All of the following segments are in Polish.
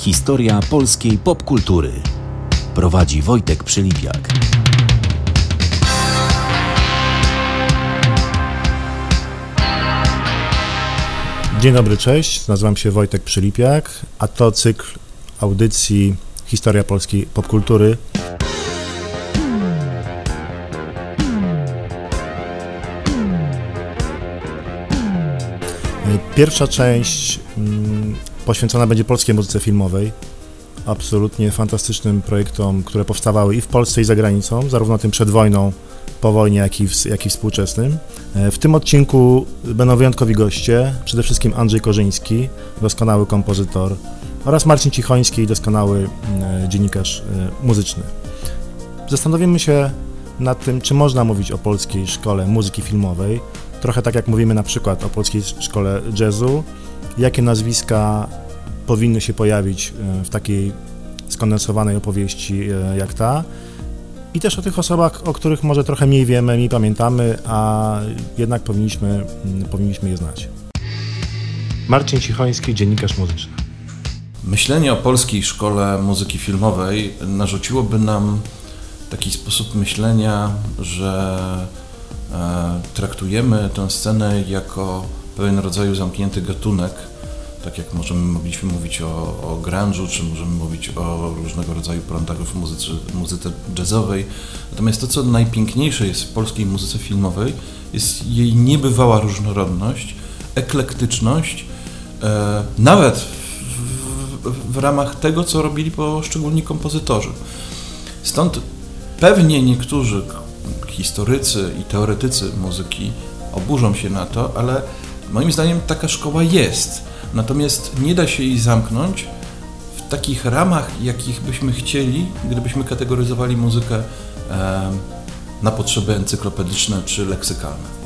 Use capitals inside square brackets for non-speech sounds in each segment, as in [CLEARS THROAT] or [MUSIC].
Historia polskiej popkultury. Prowadzi Wojtek Przylipiak. Dzień dobry, cześć. Nazywam się Wojtek Przylipiak, a to cykl audycji Historia polskiej popkultury. Pierwsza część mm, poświęcona będzie polskiej muzyce filmowej, absolutnie fantastycznym projektom, które powstawały i w Polsce, i za granicą, zarówno tym przed wojną, po wojnie, jak i, w, jak i współczesnym. E, w tym odcinku będą wyjątkowi goście, przede wszystkim Andrzej Korzyński, doskonały kompozytor, oraz Marcin Cichoński, doskonały e, dziennikarz e, muzyczny. Zastanowimy się nad tym, czy można mówić o polskiej szkole muzyki filmowej, trochę tak jak mówimy na przykład o polskiej szkole jazzu, jakie nazwiska powinny się pojawić w takiej skondensowanej opowieści jak ta, i też o tych osobach, o których może trochę mniej wiemy, mniej pamiętamy, a jednak powinniśmy, mm, powinniśmy je znać. Marcin Cichoński, dziennikarz muzyczny. Myślenie o polskiej szkole muzyki filmowej narzuciłoby nam taki sposób myślenia, że e, traktujemy tę scenę jako pewien rodzaju zamknięty gatunek, tak jak możemy, mogliśmy mówić o, o grunge'u, czy możemy mówić o różnego rodzaju prądach w muzyce, muzyce jazzowej. Natomiast to, co najpiękniejsze jest w polskiej muzyce filmowej, jest jej niebywała różnorodność, eklektyczność, e, nawet w, w, w ramach tego, co robili poszczególni kompozytorzy. Stąd pewnie niektórzy historycy i teoretycy muzyki oburzą się na to, ale moim zdaniem taka szkoła jest. Natomiast nie da się jej zamknąć w takich ramach, jakich byśmy chcieli, gdybyśmy kategoryzowali muzykę na potrzeby encyklopedyczne czy leksykalne.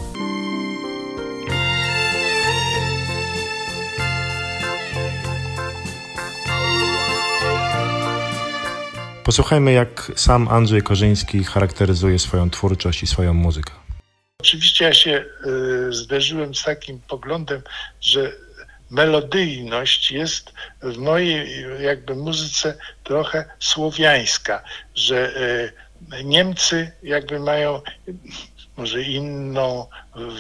Posłuchajmy, jak sam Andrzej Korzyński charakteryzuje swoją twórczość i swoją muzykę. Oczywiście ja się y, zderzyłem z takim poglądem, że melodyjność jest w mojej jakby muzyce trochę słowiańska, że e, Niemcy jakby mają może inną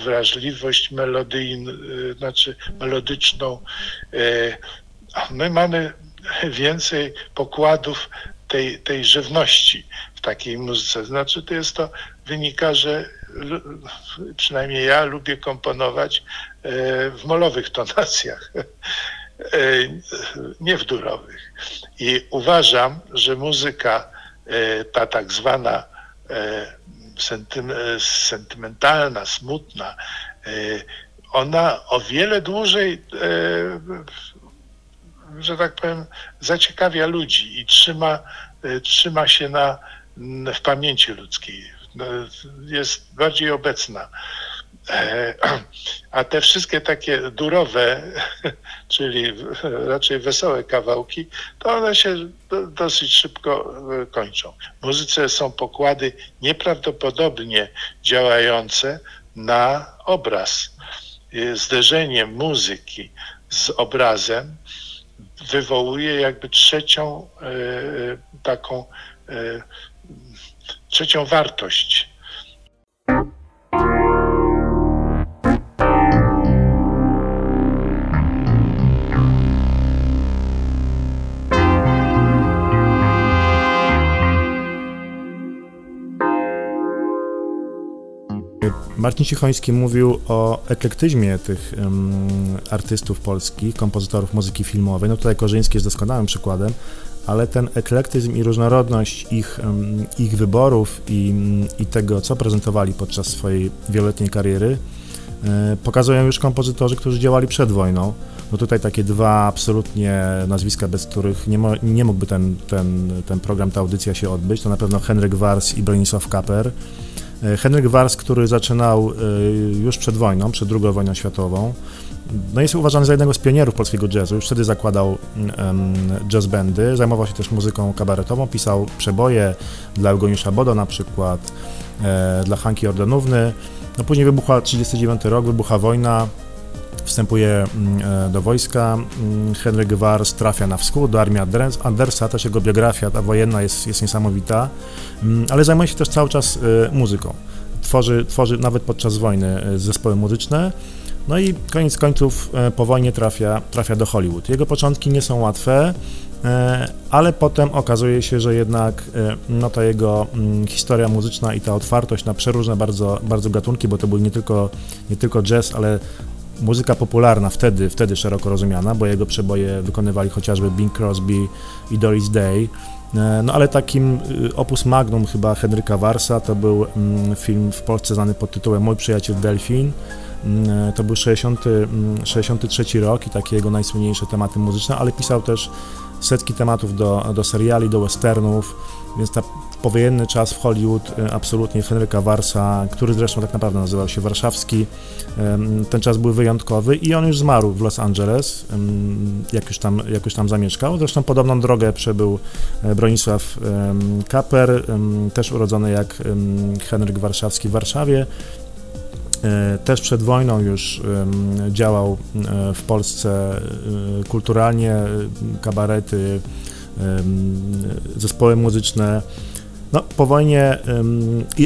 wrażliwość melodyjną, e, znaczy melodyczną. My mamy więcej pokładów tej, tej żywności w takiej muzyce. Znaczy to jest to, wynika, że przynajmniej ja lubię komponować e, w molowych tonacjach, [LAUGHS] e, nie w durowych. I uważam, że muzyka, e, ta tak zwana sentymentalna, smutna, ona o wiele dłużej, że tak powiem, zaciekawia ludzi i trzyma, trzyma się na, w pamięci ludzkiej jest bardziej obecna. E, a te wszystkie takie durowe, [LAUGHS] czyli raczej wesołe kawałki, to one się dosyć szybko e, kończą. W muzyce są pokłady nieprawdopodobnie działające na obraz. E, zderzenie muzyki z obrazem wywołuje jakby trzecią taką trzecią wartość. Marcin Cichoński mówił o eklektyzmie tych um, artystów polskich, kompozytorów muzyki filmowej. No tutaj Korzyński jest doskonałym przykładem, ale ten eklektyzm i różnorodność ich, ich wyborów i, i tego, co prezentowali podczas swojej wieloletniej kariery, e, pokazują już kompozytorzy, którzy działali przed wojną. No tutaj takie dwa absolutnie nazwiska, bez których nie, mo, nie mógłby ten, ten, ten program, ta audycja się odbyć. To na pewno Henryk Wars i Bronisław Kaper. E, Henryk Wars, który zaczynał e, już przed wojną, przed II wojną światową, no jest uważany za jednego z pionierów polskiego jazzu. Już wtedy zakładał um, jazz bandy, zajmował się też muzyką kabaretową, pisał przeboje dla Eugeniusza Bodo na przykład, e, dla Hanki Ordanówny. No później wybuchła 39 rok, wybucha wojna, wstępuje do wojska. Henryk Wars trafia na wschód, do armii Andersa, też jego biografia ta wojenna jest, jest niesamowita, ale zajmuje się też cały czas muzyką. Tworzy, tworzy nawet podczas wojny zespoły muzyczne. No i koniec końców po wojnie trafia, trafia do Hollywood. Jego początki nie są łatwe, E, ale potem okazuje się, że jednak e, no, ta jego mm, historia muzyczna i ta otwartość na przeróżne bardzo, bardzo gatunki, bo to był nie tylko, nie tylko jazz, ale muzyka popularna wtedy, wtedy szeroko rozumiana, bo jego przeboje wykonywali chociażby Bing Crosby i Doris Day. E, no ale takim y, opus magnum chyba Henryka Warsa to był mm, film w Polsce znany pod tytułem Mój przyjaciel Delfin. Mm, to był 60, 63 rok i takie jego najsłynniejsze tematy muzyczne, ale pisał też setki tematów do, do seriali, do westernów, więc ta powojenny czas w Hollywood y, absolutnie Henryka Warsa, który zresztą tak naprawdę nazywał się Warszawski, ten czas był wyjątkowy i on już zmarł w Los Angeles, jak już tam, jak już tam zamieszkał. Zresztą podobną drogę przebył e, Bronisław Kaper, też urodzony jak Henryk Warszawski w Warszawie, E, też przed wojną już działał e, w Polsce e, kulturalnie, kabarety, zespoły muzyczne. No, po wojnie,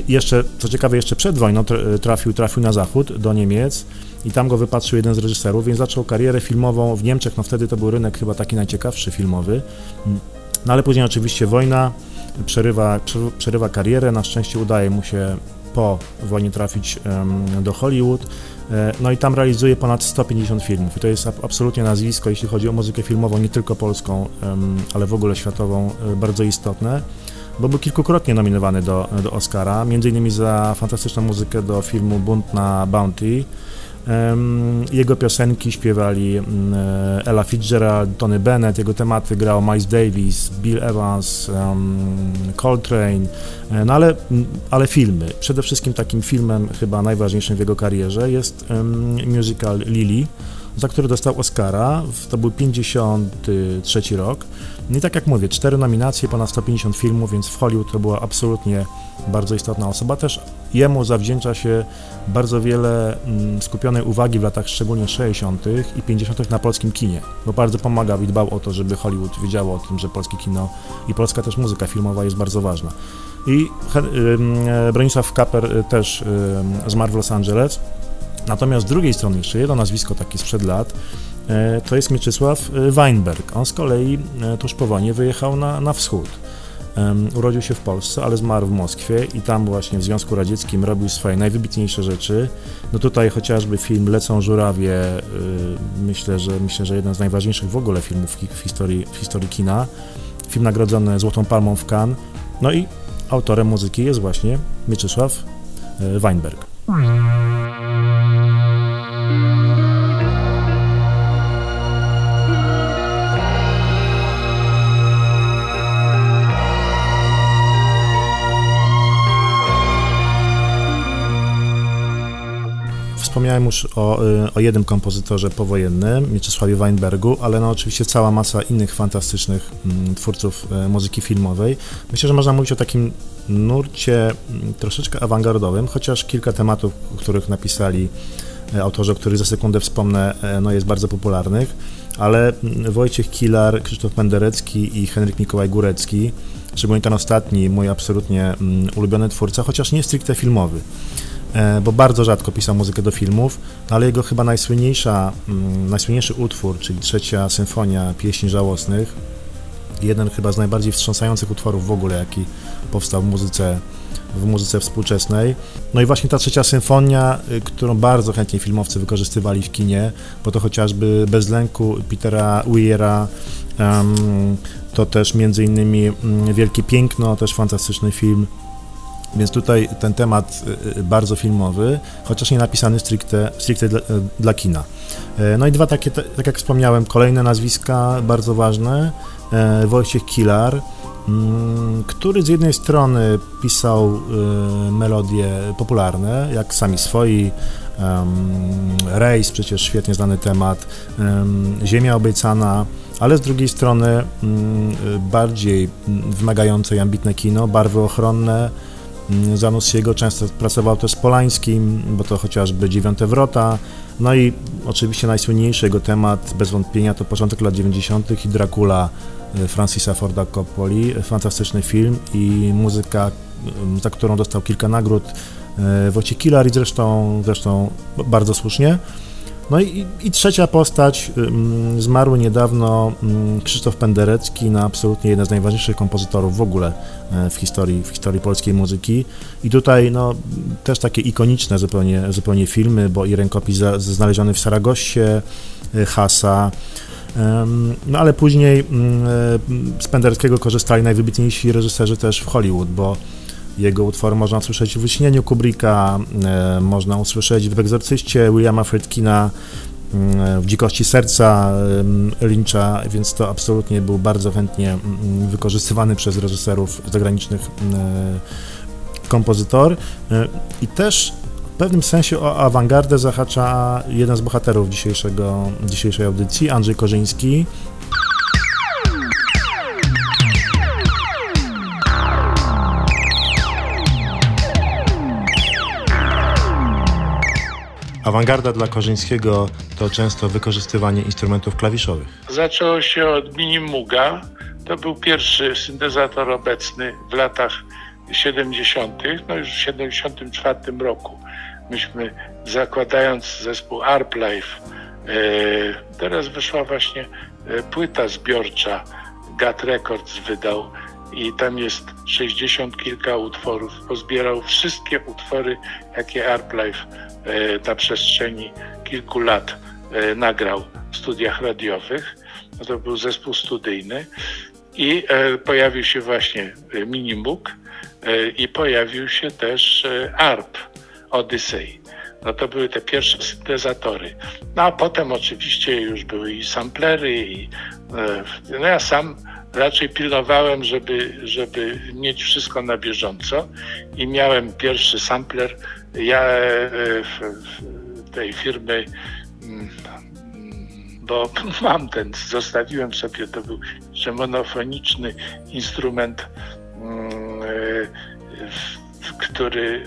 jeszcze, co ciekawe, jeszcze przed wojną trafił, trafił na zachód, do Niemiec i tam go wypatrzył jeden z reżyserów, więc zaczął karierę filmową w Niemczech, no wtedy to był rynek chyba taki najciekawszy filmowy, no ale później oczywiście wojna, przerywa, przerywa karierę, na szczęście udaje mu się po wojnie trafić do Hollywood. E, no i tam realizuje ponad 150 filmów i to jest absolutnie nazwisko, jeśli chodzi o muzykę filmową, nie tylko polską, ale w ogóle światową, e, bardzo istotne, bo był kilkukrotnie nominowany do, do Oscara, innymi za fantastyczną muzykę do filmu Bunt na Bounty, jego piosenki śpiewali mm, e, Ella Fitzgerald, Tony Bennett, jego tematy grał Miles Davis, Bill Evans, Coltrane, e, no ale, ale filmy. Przede wszystkim takim filmem chyba najważniejszym w jego karierze jest musical Lily, za który dostał Oscara, to był 53 rok. No I tak jak mówię, cztery nominacje, ponad 150 filmów, więc w Hollywood to była absolutnie bardzo istotna osoba. Też jemu zawdzięcza się bardzo wiele mm, skupionej uwagi w latach szczególnie 60. i 50. na polskim kinie, bo bardzo pomagał i dbał o to, żeby Hollywood wiedziało o tym, że polskie kino i polska też muzyka filmowa jest bardzo ważna. I e, Bronisław Kaper e, też zmarł w Los Angeles. Natomiast z drugiej strony jeszcze jedno nazwisko takie sprzed lat, e, to jest Mieczysław Weinberg. On z kolei tuż po wojnie wyjechał na, na wschód. Urodził się w Polsce, ale zmarł w Moskwie i tam właśnie w Związku Radzieckim robił swoje najwybitniejsze rzeczy. No tutaj chociażby film Lecą żurawie, myślę, że myślę, że jeden z najważniejszych w ogóle filmów w historii, w historii kina. Film nagrodzony Złotą Palmą w Cannes. No i autorem muzyki jest właśnie Mieczysław Weinberg. Wspomniałem już o, y, o jednym kompozytorze powojennym, Mieczysławie Weinbergu, ale no oczywiście cała masa innych fantastycznych mm, twórców y, muzyki filmowej. Myślę, że można mówić o takim nurcie mm, troszeczkę awangardowym, chociaż kilka tematów, których napisali y, autorzy, o których za sekundę wspomnę, no jest bardzo popularnych, ale mm, Wojciech Kilar, Krzysztof Penderecki i Henryk Mikołaj Górecki, szczególnie ten ostatni, mój absolutnie ulubiony twórca, chociaż nie stricte filmowy. E, bo bardzo rzadko pisał muzykę do filmów, no ale jego chyba najsłynniejsza, mm, najsłynniejszy utwór, czyli trzecia symfonia pieśni żałosnych, jeden chyba z najbardziej wstrząsających utworów w ogóle, jaki powstał w muzyce, w muzyce współczesnej. No i właśnie ta trzecia symfonia, y, którą bardzo chętnie filmowcy wykorzystywali w kinie, bo to chociażby Bez lęku Petera Weiera, um, to też między innymi um, Wielkie Piękno, też fantastyczny film, więc tutaj ten temat y, y, bardzo filmowy, chociaż nie napisany stricte, stricte dla, y, dla kina. E, no i dwa takie, tak jak wspomniałem, kolejne nazwiska bardzo ważne. E, Wojciech Kilar, mm, który z jednej strony pisał melodie popularne, jak sami swoi, Rejs, przecież świetnie znany temat, Ziemia obiecana, ale z drugiej strony mm, bardziej wymagające i ambitne kino, barwy ochronne, Zanussiego często pracował też z Polańskim, bo to chociażby Dziewiąte Wrota, no i Oczywiście najsłynniejszy jego temat, bez wątpienia, to początek lat 90. i Dracula Francisa Forda Coppoli. Fantastyczny film i muzyka, za którą dostał kilka nagród. Wojciech Kilar i zresztą, zresztą bardzo słusznie. No i, i, trzecia postać, zmarły niedawno Krzysztof Penderecki, na absolutnie jeden z najważniejszych kompozytorów w ogóle e, w historii, w historii polskiej muzyki. I tutaj no, też takie ikoniczne zupełnie, zupełnie filmy, bo i rękopis znaleziony w Saragossie, e, Hasa, no ale później e, z Pendereckiego korzystali najwybitniejsi reżyserzy też w Hollywood, bo jego utwory można usłyszeć w Wyśnieniu Kubricka, e, można usłyszeć w Egzorcyście Williama Friedkina, e, w Dzikości Serca e, Lyncha, więc to absolutnie był bardzo chętnie wykorzystywany przez reżyserów zagranicznych kompozytor. I też w pewnym sensie o awangardę zahacza jeden z bohaterów dzisiejszego, dzisiejszej audycji, Andrzej Korzyński, Awangarda dla Korzyńskiego to często wykorzystywanie instrumentów klawiszowych. Zaczęło się od Minimuga. To był pierwszy syntezator obecny w latach 70., no już w 74 roku. Myśmy zakładając zespół Arplife, e, teraz wyszła właśnie e, płyta zbiorcza, Gat Records wydał i tam jest 60 kilka utworów. Pozbierał wszystkie utwory, jakie Arplife E, na przestrzeni kilku lat e, nagrał w studiach radiowych. No to był zespół studyjny i e, pojawił się właśnie Minimoog i pojawił się też ARP Odyssey. No to były te pierwsze syntezatory. No a potem oczywiście już były i samplery i no ja sam raczej pilnowałem, żeby, żeby mieć wszystko na bieżąco i miałem pierwszy sampler ja e, tej firmy mm, bo [LAUGHS] mam ten, zostawiłem sobie, to był jeszcze monofoniczny instrument, mm, e, który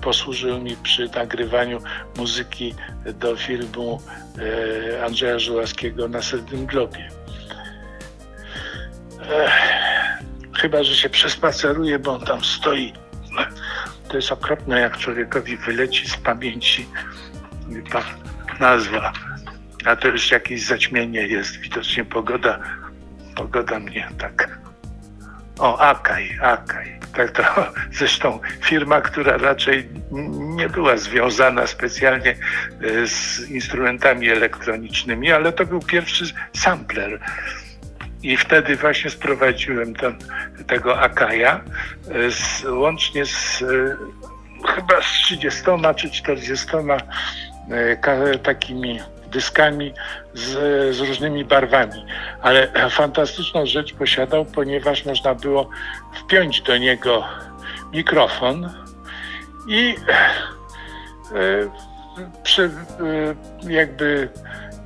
posłużył mi przy nagrywaniu muzyki do filmu e, Andrzeja Żułaskiego na Srebrnym Globie. Chyba, że się przespaceruję, bo on tam stoi to jest okropne, jak człowiekowi wyleci z pamięci ta nazwa. A to już jakieś zaćmienie jest. Widocznie pogoda, pogoda mnie tak. O, Akaj, Akaj. Tak to [LAUGHS] zresztą firma, która raczej nie była związana specjalnie e, z instrumentami elektronicznymi, ale to był pierwszy sampler i wtedy właśnie sprowadziłem ten, tego Akaja e, z, łącznie z e, chyba z 30 czy 40 e, takimi dyskami z, z, różnymi barwami. Ale fantastyczną rzecz posiadał, ponieważ można było wpiąć do niego mikrofon i przy, jakby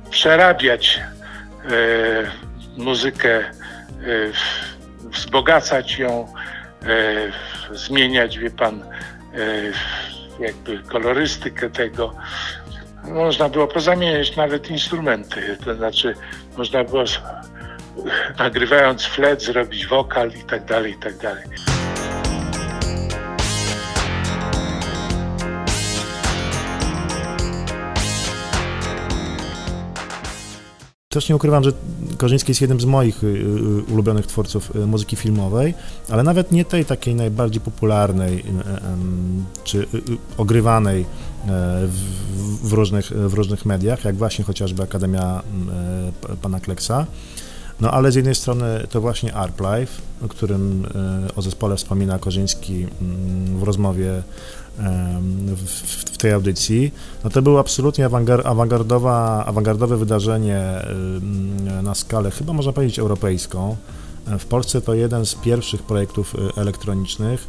przerabiać muzykę, e, wzbogacać ją, e, zmieniać, wie pan, e, jakby kolorystykę tego. Można było pozamieniać nawet instrumenty, to znaczy można było nagrywając flet zrobić wokal i tak dalej, i tak dalej. Też nie ukrywam, że Korzyński jest jednym z moich y, y, ulubionych twórców y, muzyki filmowej, ale nawet nie tej takiej najbardziej popularnej czy ogrywanej e, w, różnych, w różnych mediach, jak właśnie chociażby Akademia e, Pana Kleksa. No ale z jednej strony to właśnie Arplife, o którym e, o zespole wspomina Korzyński w rozmowie w, tej audycji, no to było absolutnie awangardowa, awangardowe wydarzenie na skalę chyba można powiedzieć europejską. W Polsce to jeden z pierwszych projektów y, elektronicznych.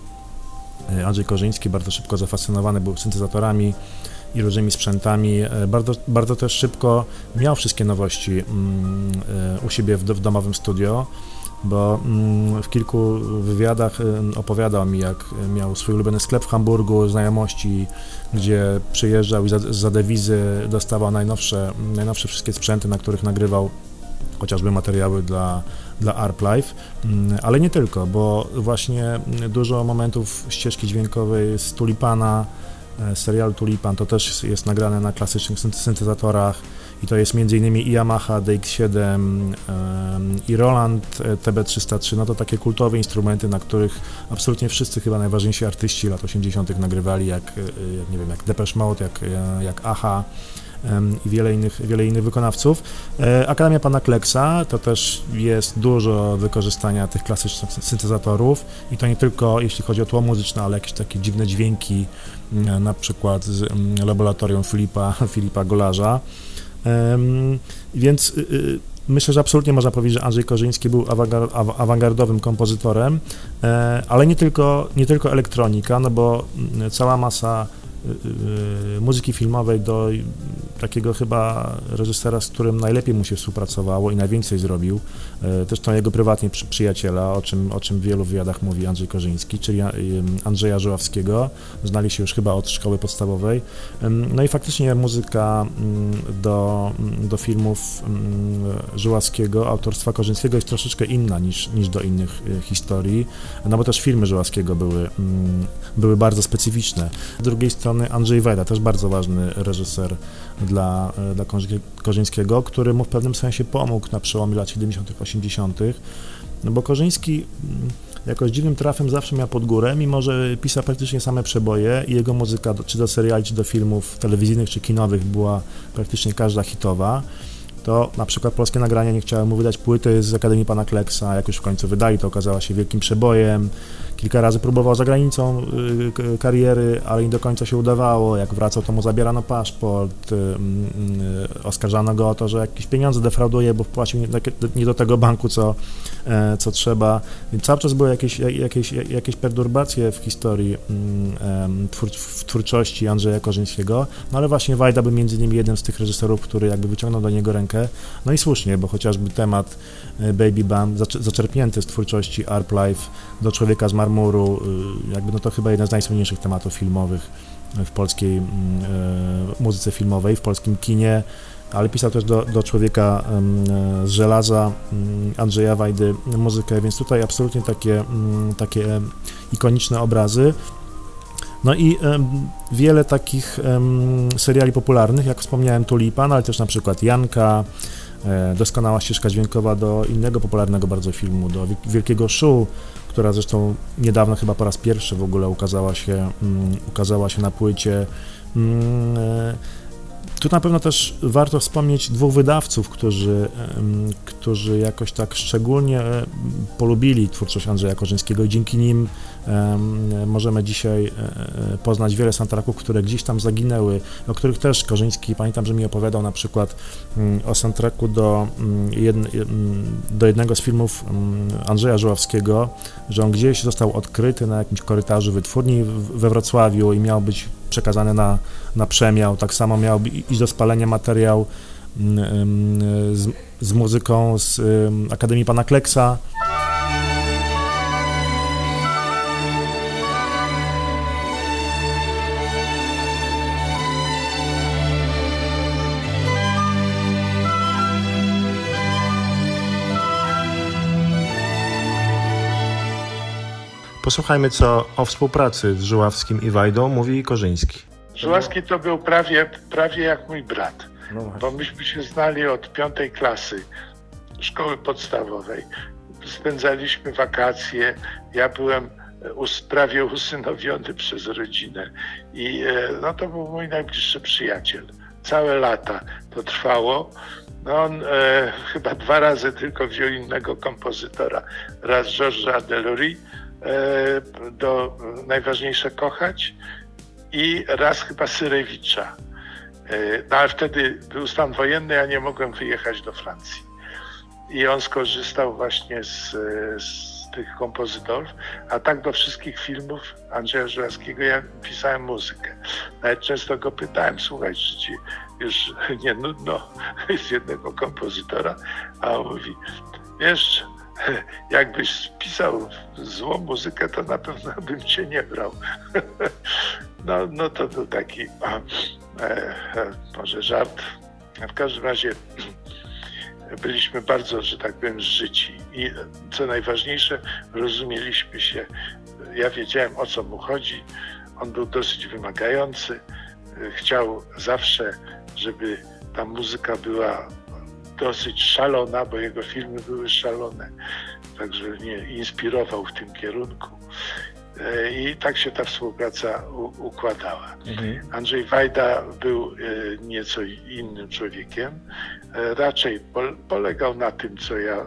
Y, Andrzej Korzyński bardzo szybko zafascynowany był syntezatorami i różnymi sprzętami. Y, bardzo, bardzo też szybko miał wszystkie nowości u siebie w, w domowym studio bo mm, w kilku wywiadach opowiadał mi, jak miał swój ulubiony sklep w Hamburgu, znajomości, gdzie przyjeżdżał i za, za dewizy dostawał najnowsze, najnowsze wszystkie sprzęty, na których nagrywał chociażby materiały dla, dla ARPLife, mm, ale nie tylko, bo właśnie dużo momentów ścieżki dźwiękowej z Tulipana, e, serial Tulipan, to też jest nagrane na klasycznych syntezatorach i to jest m.in. i Yamaha DX7 i Roland e, TB303, no to takie kultowe instrumenty, na których absolutnie wszyscy chyba najważniejsi artyści lat 80. nagrywali, jak, e, jak nie wiem, jak Depeche Mode, jak, jak Aha, i wiele innych, wiele innych wykonawców. E, Akademia Pana Kleksa to też jest dużo wykorzystania tych klasycznych syntezatorów i to nie tylko jeśli chodzi o tło muzyczne, ale jakieś takie dziwne dźwięki, na przykład z laboratorium Filipa, [LAUGHS] Filipa Golarza. Więc y, y, myślę, że absolutnie można powiedzieć, że Andrzej Korzyński był awangardowym kompozytorem, e, ale nie tylko, nie tylko elektronika, no bo cała masa y, muzyki filmowej do takiego chyba reżysera, z którym najlepiej mu się współpracowało i najwięcej zrobił, to jego prywatnie przyjaciela, o czym, o czym w wielu wywiadach mówi Andrzej Korzyński, czyli Andrzeja Żuławskiego, znali się już chyba od szkoły podstawowej. No i faktycznie muzyka do, do filmów Żuławskiego, autorstwa Korzyńskiego jest troszeczkę inna niż, niż do innych historii, no bo też filmy Żuławskiego były, były bardzo specyficzne. Z drugiej strony Andrzej Wajda, też bardzo ważny reżyser dla, e, dla Korzyńskiego, który mu w pewnym sensie pomógł na przełomie lat 70., 80., no bo Korzyński mm, jakoś dziwnym trafem zawsze miał pod górę, mimo że pisał praktycznie same przeboje i jego muzyka, czy do seriali, czy do filmów telewizyjnych, czy kinowych była praktycznie każda hitowa to na przykład polskie nagrania nie chciały mu wydać płyty z Akademii Pana Kleksa, jak już w końcu wydali, to okazała się wielkim przebojem. Kilka razy próbował za granicą y, kariery, ale nie do końca się udawało. Jak wracał, to mu zabierano paszport, y, y, oskarżano go o to, że jakieś pieniądze defrauduje, bo wpłacił nie do tego banku, co, e, co trzeba. Więc cały czas były jakieś, jakieś, jakieś perturbacje w historii mm, w twórczości Andrzeja Korzyńskiego, no ale właśnie Wajda był między innymi jednym z tych reżyserów, który jakby wyciągnął do niego rękę. No i słusznie, bo chociażby temat e, Baby Bam zaczerpnięty z twórczości Arp Life do Człowieka z marmuru, y, jakby no to chyba jeden z najsłynniejszych tematów filmowych w polskiej mm, e, muzyce filmowej, w polskim kinie, ale pisał też do, do Człowieka z żelaza mm, Andrzeja Wajdy muzykę, więc tutaj absolutnie takie, mm, takie ikoniczne obrazy. No i wiele takich seriali popularnych, jak wspomniałem, Tulipan, ale też na przykład Janka, e, doskonała ścieżka dźwiękowa do innego popularnego bardzo filmu, do Wielkiego Szu, która zresztą niedawno chyba po raz pierwszy w ogóle ukazała się, um, ukazała się na płycie. Um, tu na pewno też warto wspomnieć dwóch wydawców, którzy, którzy jakoś tak szczególnie e, polubili twórczość Andrzeja Korzyńskiego i dzięki nim możemy dzisiaj e, e, poznać wiele soundtracków, które gdzieś tam zaginęły, o których też Korzyński, pamiętam, że mi opowiadał na przykład mm, o soundtracku do, mm, jedne, mm, do jednego z filmów Andrzeja Żuławskiego, że on gdzieś został odkryty na jakimś korytarzu wytwórni we Wrocławiu i miał być przekazany na, na przemiał. Tak samo miał iść do spalenia materiał z, z muzyką z Akademii Pana Kleksa. Posłuchajmy, co o współpracy z Żuławskim i Wajdą mówi Korzyński. Żuławski to był prawie, prawie jak mój brat, no bo myśmy się znali od piątej klasy szkoły podstawowej. Spędzaliśmy wakacje, ja byłem prawie usynowiony [LAUGHS] przez rodzinę i e, no, to był mój najbliższy przyjaciel. Całe lata to trwało. No on e, chyba dwa razy tylko wziął innego kompozytora. Raz Georgesa Delory, E, do Najważniejsze Kochać i raz chyba Syrewicza. E, no ale wtedy był stan wojenny, ja nie mogłem wyjechać do Francji. I on skorzystał właśnie z, z tych kompozytorów, a tak do wszystkich filmów Andrzeja Żurawskiego ja pisałem muzykę. Nawet często go pytałem, słuchaj, czy ci już nie nudno [LAUGHS] z jednego kompozytora, a on mówi, wiesz, [LAUGHS] jakbyś spisał złą muzykę, to na pewno bym cię nie brał. [LAUGHS] no, no to był taki e, e, może żart. W każdym razie [CLEARS THROAT] byliśmy bardzo, że tak powiem, życi. I co najważniejsze, rozumieliśmy się. Ja wiedziałem o co mu chodzi. On był dosyć wymagający. Chciał zawsze, żeby ta muzyka była dosyć szalona, bo jego filmy były szalone. Także mnie inspirował w tym kierunku. E, I tak się ta współpraca układała. Mhm. Andrzej Wajda był e, nieco innym człowiekiem. E, raczej polegał na tym, co ja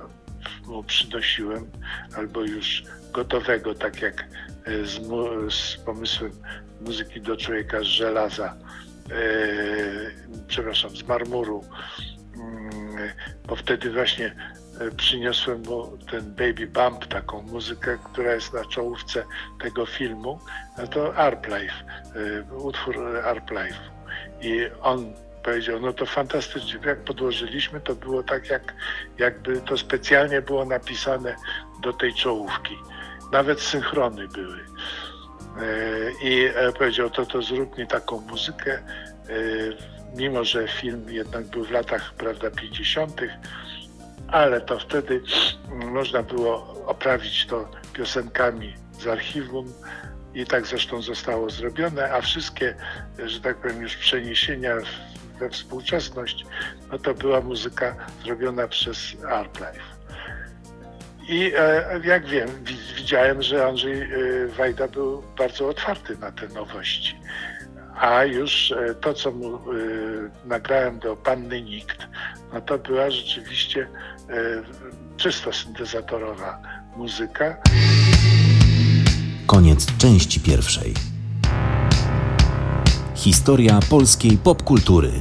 mu przynosiłem, albo już gotowego, tak jak z, z pomysłem muzyki do człowieka z żelaza, przepraszam, z marmuru, bo wtedy właśnie E, przyniosłem mu ten Baby Bump, taką muzykę, która jest na czołówce tego filmu, no to Arp Life, e, utwór Arp Life. I on powiedział, no to fantastycznie, jak podłożyliśmy, to było tak, jak, jakby to specjalnie było napisane do tej czołówki. Nawet synchrony były. E, I powiedział, to to zrób mi taką muzykę, mimo że film jednak był w latach, prawda, 50., ale to wtedy można było oprawić to piosenkami z archiwum i tak zresztą zostało zrobione, a wszystkie, że tak powiem, już przeniesienia we współczesność, no to była muzyka zrobiona przez Arplife. I e, jak wiem, widziałem, że Andrzej e, Wajda był bardzo otwarty na te nowości. A już e, to, co mu nagrałem do Panny Nikt, no to była rzeczywiście E, czysto syntezatorowa muzyka. Koniec części pierwszej. Historia polskiej popkultury.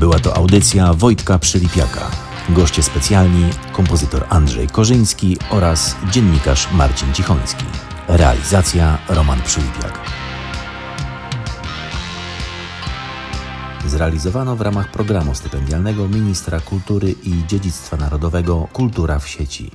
Była to audycja Wojtka Przylipiaka. Goście specjalni kompozytor Andrzej Korzyński oraz dziennikarz Marcin Cichoński. Realizacja Roman Przylipiak. Zrealizowano w ramach programu stypendialnego Ministra Kultury i Dziedzictwa Narodowego Kultura w sieci.